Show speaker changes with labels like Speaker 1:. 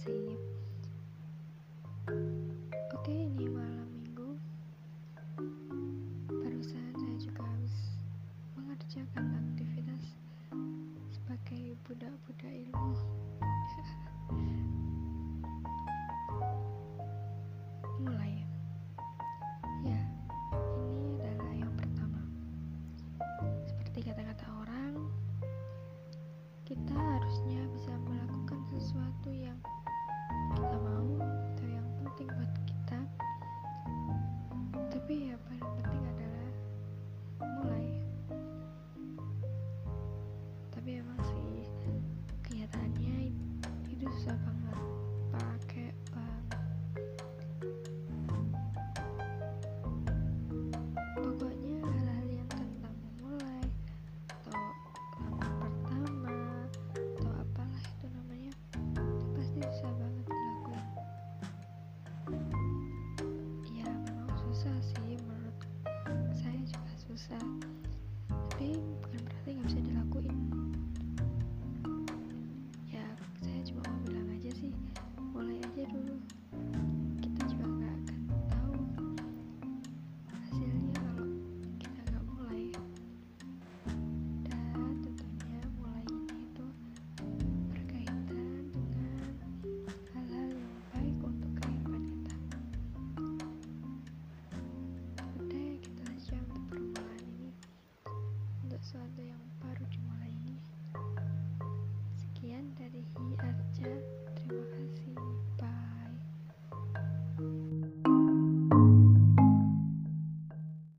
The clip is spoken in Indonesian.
Speaker 1: sih. Oke ini malam minggu. Barusan saya juga harus mengerjakan aktivitas sebagai budak-budak ilmu. Mulai ya. ya ini adalah yang pertama. Seperti kata-kata orang kita harusnya bisa 对 yang baru dimulai ini. Sekian dari Hi